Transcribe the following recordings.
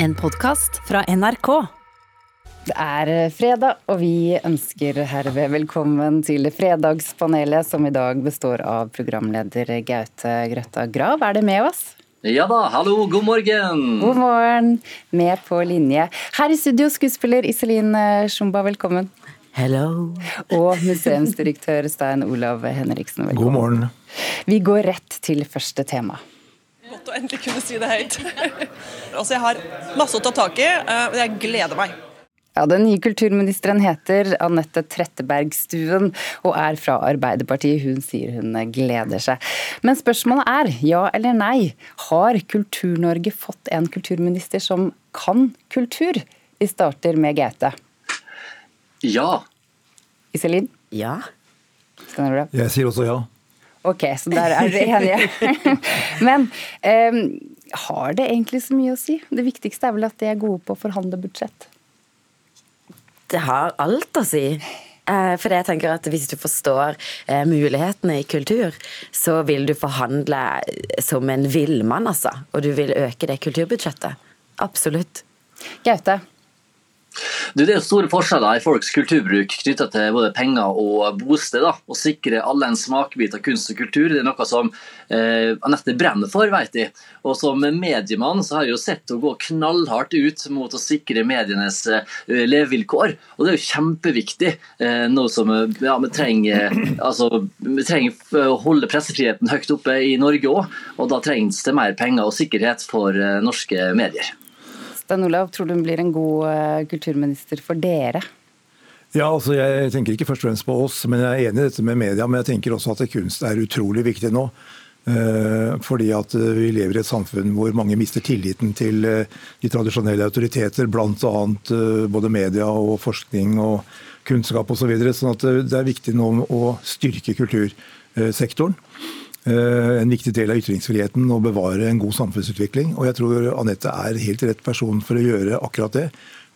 En podkast fra NRK. Det er eh, fredag, og vi ønsker herved velkommen til Fredagspanelet, som i dag består av programleder Gaute Grøtta Grav. Er det med oss? Ja da, hallo, god morgen! God morgen. Med på linje. Her i studio, skuespiller Iselin Sjumba, velkommen. Hello. Og museumsdirektør Stein Olav Henriksen, velkommen. God morgen. Vi går rett til første tema. Godt å endelig kunne si det høyt. altså, jeg har masse å ta tak i, og jeg gleder meg. Ja, Den nye kulturministeren heter Anette Trettebergstuen og er fra Arbeiderpartiet. Hun sier hun gleder seg. Men spørsmålet er, ja eller nei, har Kultur-Norge fått en kulturminister som kan kultur? Vi starter med Gaute. Ja. Iselin? Ja. Jeg sier også ja. Ok, så der er dere enige. Men um, har det egentlig så mye å si? Det viktigste er vel at de er gode på å forhandle budsjett? Det har alt å si. Eh, For jeg tenker at Hvis du forstår eh, mulighetene i kultur, så vil du forhandle som en villmann, altså. Og du vil øke det kulturbudsjettet. Absolutt. Gaute? Du, det er jo store forskjeller i folks kulturbruk knytta til både penger og bosted. da, Å sikre alle en smakebit av kunst og kultur det er noe som eh, Anette brenner for, vet jeg. Og som mediemann så har jeg jo sett henne gå knallhardt ut mot å sikre medienes eh, levevilkår. Og det er jo kjempeviktig. Eh, noe som eh, ja, vi trenger altså, vi trenger å holde pressefriheten høyt oppe i Norge òg. Og da trengs det mer penger og sikkerhet for eh, norske medier. Stein Olav, tror du hun blir en god uh, kulturminister for dere? Ja, altså Jeg tenker ikke først og fremst på oss, men jeg er enig i dette med media. Men jeg tenker også at kunst er utrolig viktig nå. Uh, fordi at uh, vi lever i et samfunn hvor mange mister tilliten til de tradisjonelle autoriteter, bl.a. både media og forskning og kunnskap osv. Så videre. sånn at det er viktig nå å styrke kultursektoren. Eh, en viktig del av ytringsfriheten å bevare en god samfunnsutvikling. Og jeg tror Anette er helt rett person for å gjøre akkurat det.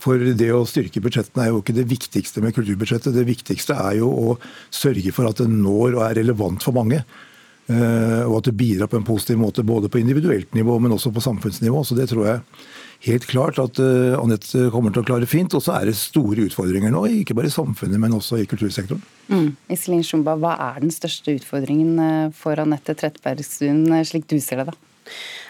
For det å styrke budsjettene er jo ikke det viktigste med kulturbudsjettet. Det viktigste er jo å sørge for at det når og er relevant for mange. Eh, og at det bidrar på en positiv måte både på individuelt nivå, men også på samfunnsnivå. Så det tror jeg helt klart at uh, Anette kommer til å klare fint. Og så er det store utfordringer nå, ikke bare i samfunnet, men også i kultursektoren. Mm. Iselin Shumba, hva er den største utfordringen eh, for Anette Trettebergstuen, eh, slik du ser det, da?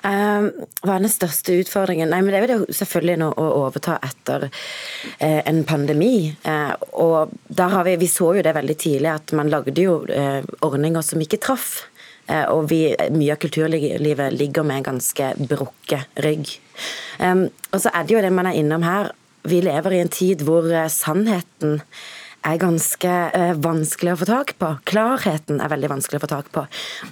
Uh, hva er den største utfordringen? Nei, men Det er jo selvfølgelig nå å overta etter uh, en pandemi. Uh, og der har vi, vi så jo det veldig tidlig at man lagde jo ordninger som ikke traff. Og vi, mye av kulturlivet ligger med en ganske brukket rygg. Og så er det jo det man er innom her. Vi lever i en tid hvor sannheten er ganske uh, vanskelig å få tak på. Klarheten er veldig vanskelig å få tak på.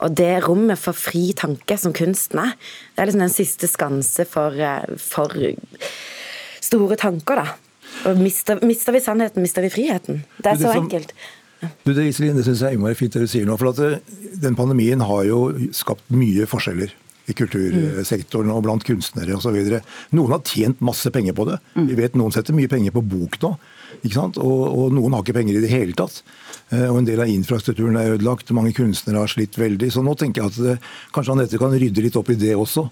Og det rommet for fri tanke som kunsten er, det er liksom den siste skanse for, for store tanker, da. Og mister, mister, vi sannheten, mister vi friheten. Det er så enkelt. Du, det, Iselin, det synes jeg er fint det du sier nå. for at Den pandemien har jo skapt mye forskjeller i kultursektoren og blant kunstnere osv. Noen har tjent masse penger på det. Vi vet Noen setter mye penger på bok nå. Og, og, noen har ikke penger i det hele tatt. Eh, og En del av infrastrukturen er ødelagt. Mange kunstnere har slitt veldig. Så nå tenker jeg at det, kanskje Anette kan rydde litt opp i det også.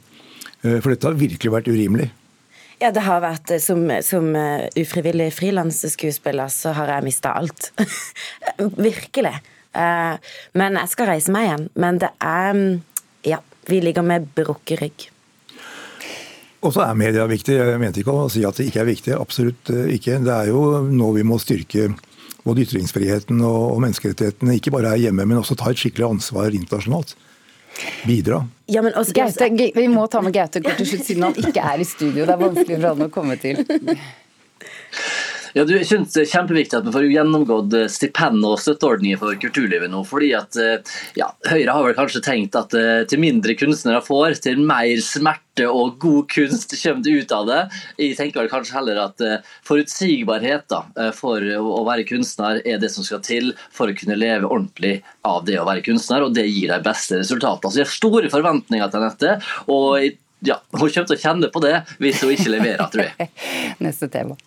Eh, for dette har virkelig vært urimelig. Ja, det har vært eh, Som, som ufrivillig frilansskuespiller så har jeg mista alt. virkelig. Men jeg skal reise meg igjen. Men det er Ja, vi ligger med brukket rygg. Og så er media viktig. Jeg mente ikke å si at det ikke er viktig. Absolutt eh, ikke. Det er jo nå vi må styrke både ytringsfriheten og menneskerettighetene. Ikke bare her hjemme, men også ta et skikkelig ansvar internasjonalt. Bidra. Ja, også, Gaute, vi må ta med Gaute kort til slutt, siden han ikke er i studio. Det er vanskelig for han å komme til. Ja, du, jeg synes Det er kjempeviktig at vi får gjennomgått eh, stipend og støtteordninger for kulturlivet nå. fordi at eh, ja, Høyre har vel kanskje tenkt at eh, til mindre kunstnere får, til mer smerte og god kunst kommer det ut av det. Jeg tenker vel kanskje heller at forutsigbarhet da, for å være kunstner er det som skal til for å kunne leve ordentlig av det å være kunstner, og det gir de beste resultatene. Så Jeg har store forventninger til dette. og ja, Hun kommer til å kjenne på det hvis hun ikke leverer, tror jeg. Neste tema.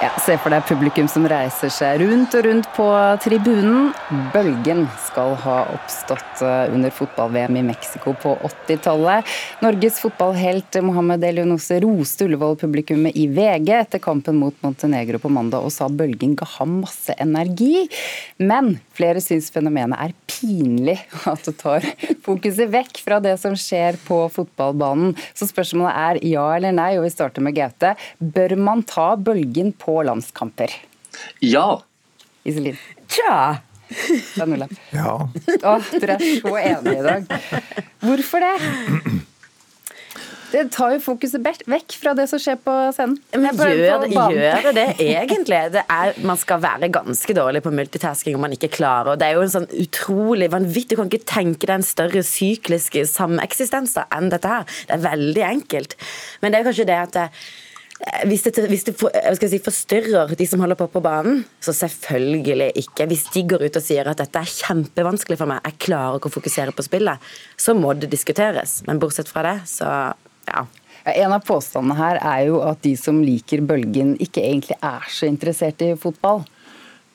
Ja, Se for deg publikum som reiser seg rundt og rundt på tribunen. Bølgen skal ha oppstått eh, under fotball-VM i Mexico på 80-tallet. Norges fotballhelt Mohammed Elionose roste Ullevål-publikummet i VG etter kampen mot Montenegro på mandag og sa bølgen ga ham masse energi. Men flere syns fenomenet er pinlig, at det tar fokuset vekk fra det som skjer på fotballbanen. Så spørsmålet er ja eller nei, og vi starter med Gaute. Bør man ta bølgen på på landskamper? Ja. Iselin? Tja. Ja. Å, dere er så enige i dag. Hvorfor det? Det tar jo fokuset vekk fra det som skjer på scenen. Men gjør, gjør det det egentlig? Det er, man skal være ganske dårlig på multitasking om man ikke klarer og Det er jo en sånn utrolig vanvittig Du kan ikke tenke deg en større syklisk sameksistens enn dette her. Det er veldig enkelt. Men det er kanskje det at det, Eh, hvis det, hvis det for, si, forstyrrer de som holder på på banen, så selvfølgelig ikke. Hvis de går ut og sier at dette er kjempevanskelig for meg, jeg klarer ikke å fokusere på spillet, så må det diskuteres. Men bortsett fra det, så ja. En av påstandene her er jo at de som liker bølgen, ikke egentlig er så interessert i fotball.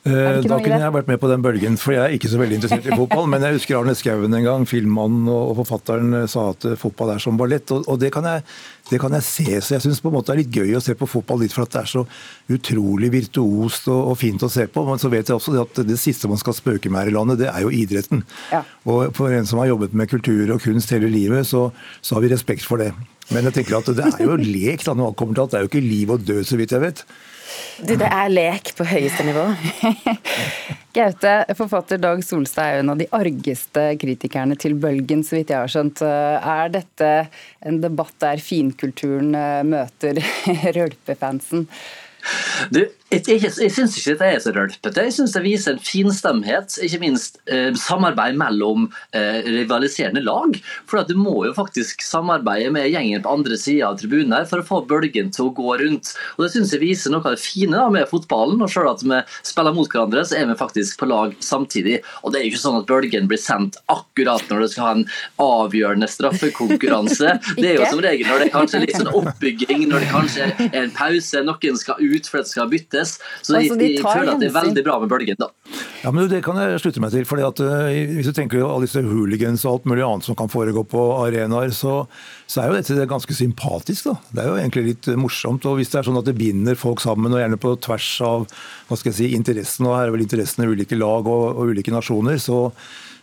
Eh, da kunne jeg vært med på den bølgen, for jeg er ikke så veldig interessert i fotball. Men jeg husker Arne Skouen en gang, filmmannen og forfatteren, eh, sa at eh, fotball er som ballett. Og det kan, jeg, det kan jeg se. Så jeg syns det er litt gøy å se på fotball litt for at det er så utrolig virtuost og, og fint å se på. Men så vet jeg også at det siste man skal spøke med her i landet, det er jo idretten. Ja. Og for en som har jobbet med kultur og kunst hele livet, så, så har vi respekt for det. Men jeg tenker at det er jo lek da, når alt kommer til alt. Det er jo ikke liv og død, så vidt jeg vet. Det er lek på høyeste nivå. Gaute, forfatter Dag Solstad er en av de argeste kritikerne til Bølgen, så vidt jeg har skjønt. Er dette en debatt der finkulturen eh, møter rølpefansen? Du, jeg, jeg, jeg syns ikke dette er så rølpete. Jeg syns det viser en finstemhet, ikke minst eh, samarbeid mellom eh, rivaliserende lag. For at du må jo faktisk samarbeide med gjengen på andre sida av tribunen her for å få bølgen til å gå rundt. Og Det syns jeg viser noe av det fine da, med fotballen. og Selv at vi spiller mot hverandre, så er vi faktisk på lag samtidig. Og Det er jo ikke sånn at bølgen blir sendt akkurat når du skal ha en avgjørende straffekonkurranse. Det er jo som regel når det er kanskje litt sånn oppbygging, når det kanskje er en pause, noen skal ut for at det skal byttes annerledes. Så altså, de, de føler at det er veldig bra med bølgen, da. Ja, men Det kan jeg slutte meg til. fordi at uh, Hvis du tenker på alle disse hooligans og alt mulig annet som kan foregå på arenaer, så, så, er jo dette ganske sympatisk. da. Det er jo egentlig litt morsomt. og Hvis det er sånn at det binder folk sammen, og gjerne på tvers av hva skal jeg si, interessen, og her er vel interessene i ulike lag og, og ulike nasjoner, så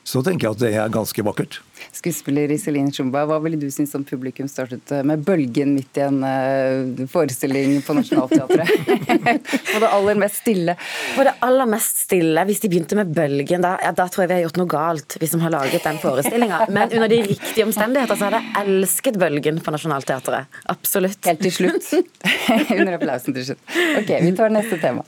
så tenker jeg at det er ganske vakkert. Skuespiller Iselin Shumba, hva ville du synes om publikum startet eh, med bølgen midt i en uh, forestilling på Nationaltheatret? på det aller mest stille? På det aller mest stille, hvis de begynte med bølgen, da, ja, da tror jeg vi har gjort noe galt, vi som har laget den forestillinga. Men under de riktige omstendigheter så hadde jeg elsket bølgen på Nationaltheatret. Absolutt. Helt til slutt. under applausen til slutt. Ok, vi tar neste tema.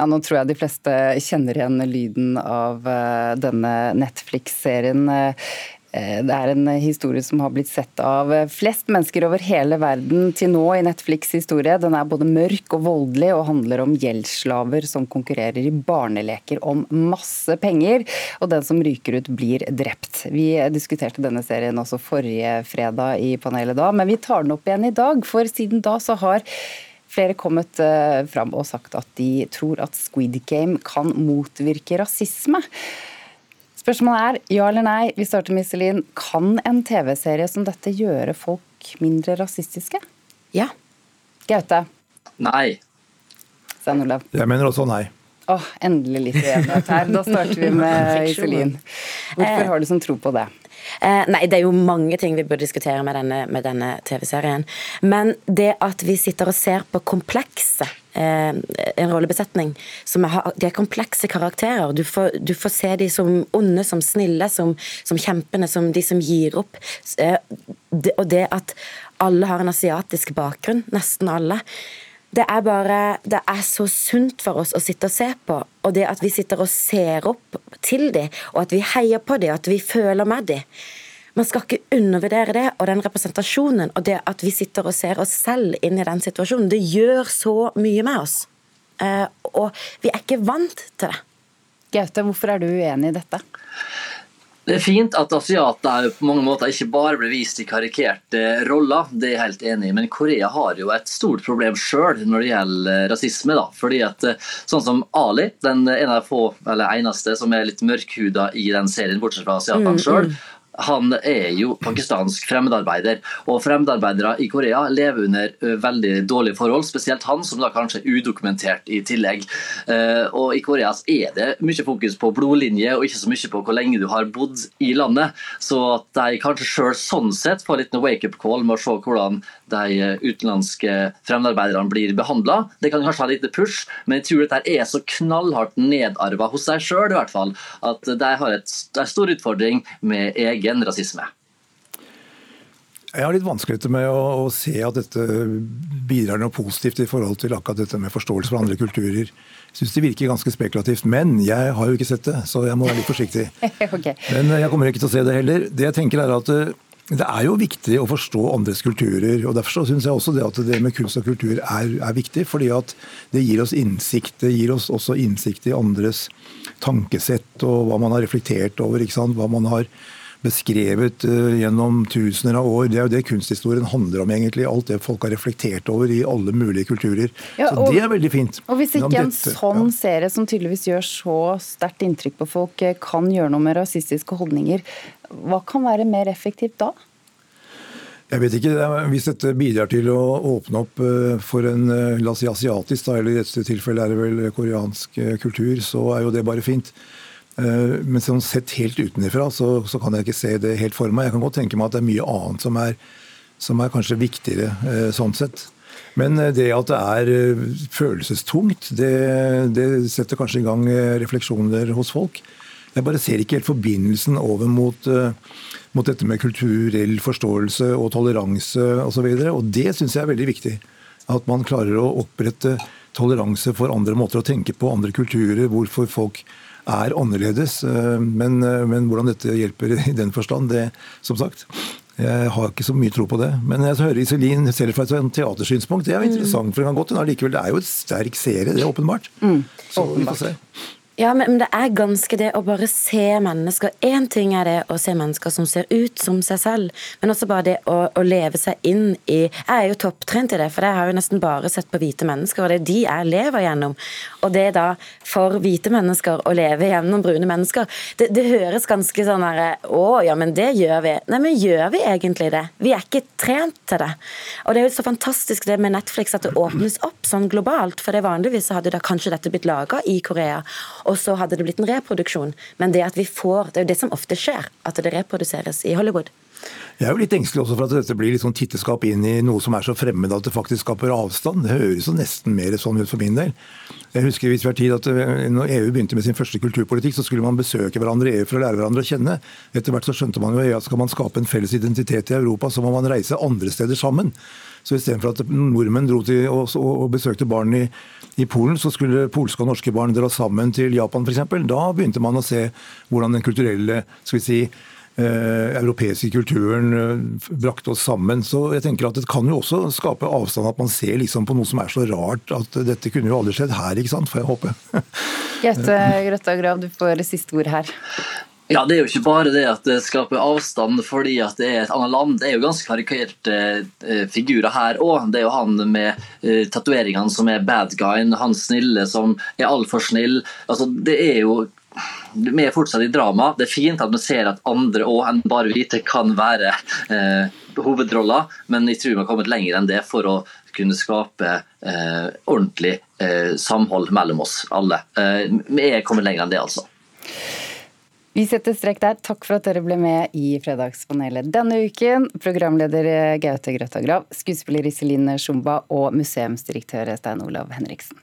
Ja, nå tror jeg de fleste kjenner igjen lyden av uh, denne Netflix-serien. Uh, det er en historie som har blitt sett av flest mennesker over hele verden til nå i Netflix' historie. Den er både mørk og voldelig og handler om gjeldsslaver som konkurrerer i barneleker om masse penger, og den som ryker ut, blir drept. Vi diskuterte denne serien også forrige fredag i panelet da, men vi tar den opp igjen i dag, for siden da så har flere kommet uh, fram og sagt at de tror at Squid Game kan motvirke rasisme. Spørsmålet er ja eller nei. Vi starter med Iselin. Kan en TV-serie som dette gjøre folk mindre rasistiske? Ja. Gaute? Nei. Stein Olav? Jeg mener også nei. Åh, endelig litt enighet her. Da starter vi med Iselin. Hvorfor har du sånn tro på det? Eh, nei, det er jo mange ting vi burde diskutere med denne, denne TV-serien. Men det at vi sitter og ser på komplekse eh, en rollebesetning som er, De er komplekse karakterer. Du får, du får se de som onde, som snille, som, som kjempende, som de som gir opp. Eh, det, og det at alle har en asiatisk bakgrunn, nesten alle. Det er bare Det er så sunt for oss å sitte og se på. Og det at vi sitter og ser opp til dem, og at vi heier på dem, og at vi føler med dem. Man skal ikke undervurdere det, og den representasjonen og det at vi sitter og ser oss selv inn i den situasjonen. Det gjør så mye med oss. Eh, og vi er ikke vant til det. Gaute, hvorfor er du uenig i dette? Det er fint at asiater på mange måter ikke bare blir vist i karikerte roller, det er jeg helt enig i. Men Korea har jo et stort problem sjøl når det gjelder rasisme. da. Fordi at Sånn som Ali, den ene få, eller eneste som er litt mørkhuda i den serien, bortsett fra asiatene mm, sjøl, han er jo pakistansk fremmedarbeider. Og fremmedarbeidere i Korea lever under veldig dårlige forhold, spesielt han, som da kanskje er udokumentert i tillegg. Og i Korea er det mye fokus på blodlinje, og ikke så mye på hvor lenge du har bodd i landet. Så at de kanskje sjøl sånn sett får litt wake-up call med å se hvordan de utenlandske fremmedarbeiderne blir behandla. Det kan kanskje ha litt push, men jeg tror dette er så knallhardt nedarva hos seg sjøl at de har en stor utfordring med egen rasisme? Jeg har litt vanskeligheter med å, å, se at dette bidrar noe positivt i forhold til akkurat dette med forståelse for andre kulturer. Jeg syns det virker ganske spekulativt, men jeg har jo ikke sett det, så jeg må være litt forsiktig. okay. Men jeg kommer ikke til å se det heller. Det jeg tenker er at eh, det er jo viktig å forstå andres kulturer. og Derfor syns jeg også det at det med kunst og kultur er, er, viktig. fordi at det gir oss innsikt. Det gir oss også innsikt i andres tankesett og hva man har reflektert over. Hva man har beskrevet uh, gjennom tusener av år. Det er jo det kunsthistorien handler om, egentlig. Alt det folk har reflektert over i alle mulige kulturer. Ja, og, så det er veldig fint. Og hvis ikke en sånn ja. serie som tydeligvis gjør så sterkt inntrykk på folk, eh, kan gjøre noe med rasistiske holdninger, hva kan være mer effektivt da? Jeg vet ikke, Hvis dette bidrar til å åpne opp eh, for en la oss si asiatisk, eller i dette tilfellet er det vel koreansk kultur, så er jo det bare fint. Eh, men sånn sett helt utenfra så, så, kan jeg ikke se det helt for meg. Jeg kan godt tenke meg at det er mye annet som er, som er kanskje viktigere eh, sånn sett. Men eh, det at det er følelsestungt, det, det, setter kanskje i gang refleksjoner hos folk. Jeg bare ser ikke helt forbindelsen over mot, mot dette med kulturell forståelse og toleranse osv. Og, så og det syns jeg er veldig viktig. At man klarer å opprette toleranse for andre måter å tenke på, andre kulturer, hvorfor folk er annerledes. Eh, men, eh, men, hvordan dette hjelper i den forstand, det som sagt jeg har ikke så mye tro på det. Men jeg hører Iselin selv fra et teatersynspunkt. Det er jo interessant. for det kan godt Det er jo et sterk serie, det er åpenbart. Mm. Så vi får se. Ja, men det er ganske det å bare se mennesker. Én ting er det å se mennesker som ser ut som seg selv, men også bare det å, å leve seg inn i Jeg er jo topptrent i det, for jeg har jo nesten bare sett på hvite mennesker, og det er de jeg lever gjennom. Og det da for hvite mennesker å leve gjennom brune mennesker, det, det høres ganske sånn herre Å ja, men det gjør vi. Nei, men gjør vi egentlig det? Vi er ikke trent til det. Og det er jo så fantastisk det med Netflix at det åpnes opp sånn globalt, for det vanligvis hadde da kanskje dette blitt laga i Korea og så hadde det blitt en reproduksjon. Men det at vi får, det er jo det som ofte skjer, at det reproduseres i Hollywood. Jeg er jo litt engstelig også for at dette blir litt sånn titteskap inn i noe som er så fremmed at det faktisk skaper avstand. Det høres jo nesten mer sånn ut for min del. Jeg husker hvis vi har tid at eh, når EU begynte med sin første kulturpolitikk, så skulle man besøke hverandre i EU for å lære hverandre å kjenne. Etter hvert så skjønte man jo at skal man skape en felles identitet i Europa, så må man reise andre steder sammen. Så istedenfor at nordmenn dro til og, besøkte barn i, i, Polen, så skulle polske og norske barn dra sammen til Japan f.eks. Da begynte man å se hvordan den kulturelle skal vi si, europeiske kulturen eh, brakte oss sammen. Så jeg tenker at det kan jo også skape avstand at man ser liksom på noe som er så rart at dette kunne jo aldri skjedd her, ikke sant? Får jeg håpe. Gaute Grøtta Grav, du får siste ord her. Ja, Det er jo ikke bare det at det skaper avstand fordi at det er et annet land. Det er jo ganske karikerte eh, figurer her òg. Det er jo han med eh, tatoveringene som er bad guyen, han snille som er altfor snill. Altså, det er jo vi er fortsatt i drama. Det er fint at vi ser at andre òg enn bare hvite kan være eh, hovedroller, men jeg tror vi har kommet lenger enn det for å kunne skape eh, ordentlig eh, samhold mellom oss alle. Eh, vi er kommet lenger enn det, altså. Vi setter strek der. Takk for at dere ble med i Fredagspanelet denne uken. Programleder Gaute Grøtta Grav, skuespiller Iselin Sjumba og museumsdirektør Stein Olav Henriksen.